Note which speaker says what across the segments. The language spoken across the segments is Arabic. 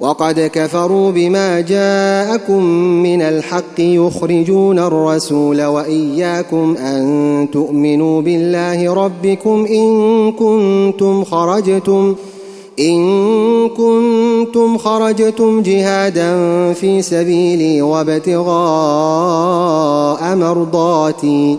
Speaker 1: وقد كفروا بما جاءكم من الحق يخرجون الرسول واياكم ان تؤمنوا بالله ربكم ان كنتم خرجتم إن كنتم خرجتم جهادا في سبيلي وابتغاء مرضاتي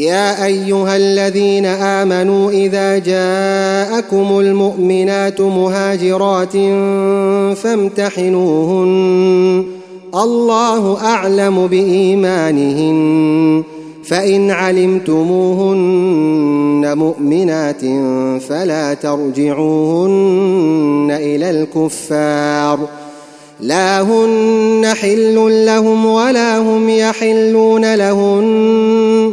Speaker 1: يا ايها الذين امنوا اذا جاءكم المؤمنات مهاجرات فامتحنوهن الله اعلم بايمانهن فان علمتموهن مؤمنات فلا ترجعوهن الى الكفار لا هن حل لهم ولا هم يحلون لهن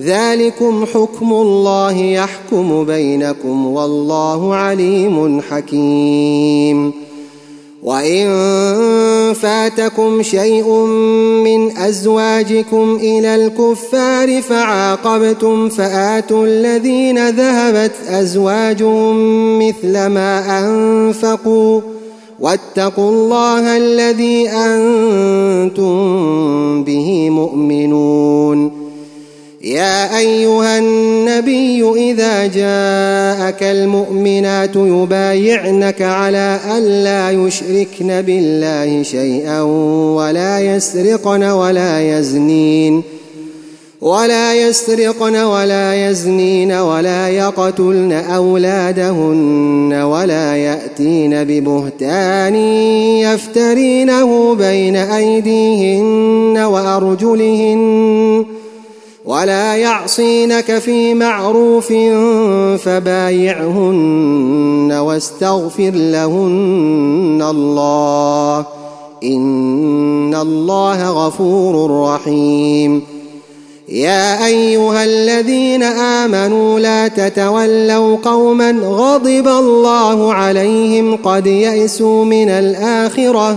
Speaker 1: ذلكم حكم الله يحكم بينكم والله عليم حكيم وان فاتكم شيء من ازواجكم الى الكفار فعاقبتم فاتوا الذين ذهبت ازواجهم مثل ما انفقوا واتقوا الله الذي أن جاءك المؤمنات يبايعنك على ألا يشركن بالله شيئا ولا يسرقن ولا يزنين ولا يسرقن ولا يزنين ولا يقتلن أولادهن ولا يأتين ببهتان يفترينه بين أيديهن وأرجلهن ولا يعصينك في معروف فبايعهن واستغفر لهن الله ان الله غفور رحيم يا ايها الذين امنوا لا تتولوا قوما غضب الله عليهم قد يئسوا من الاخره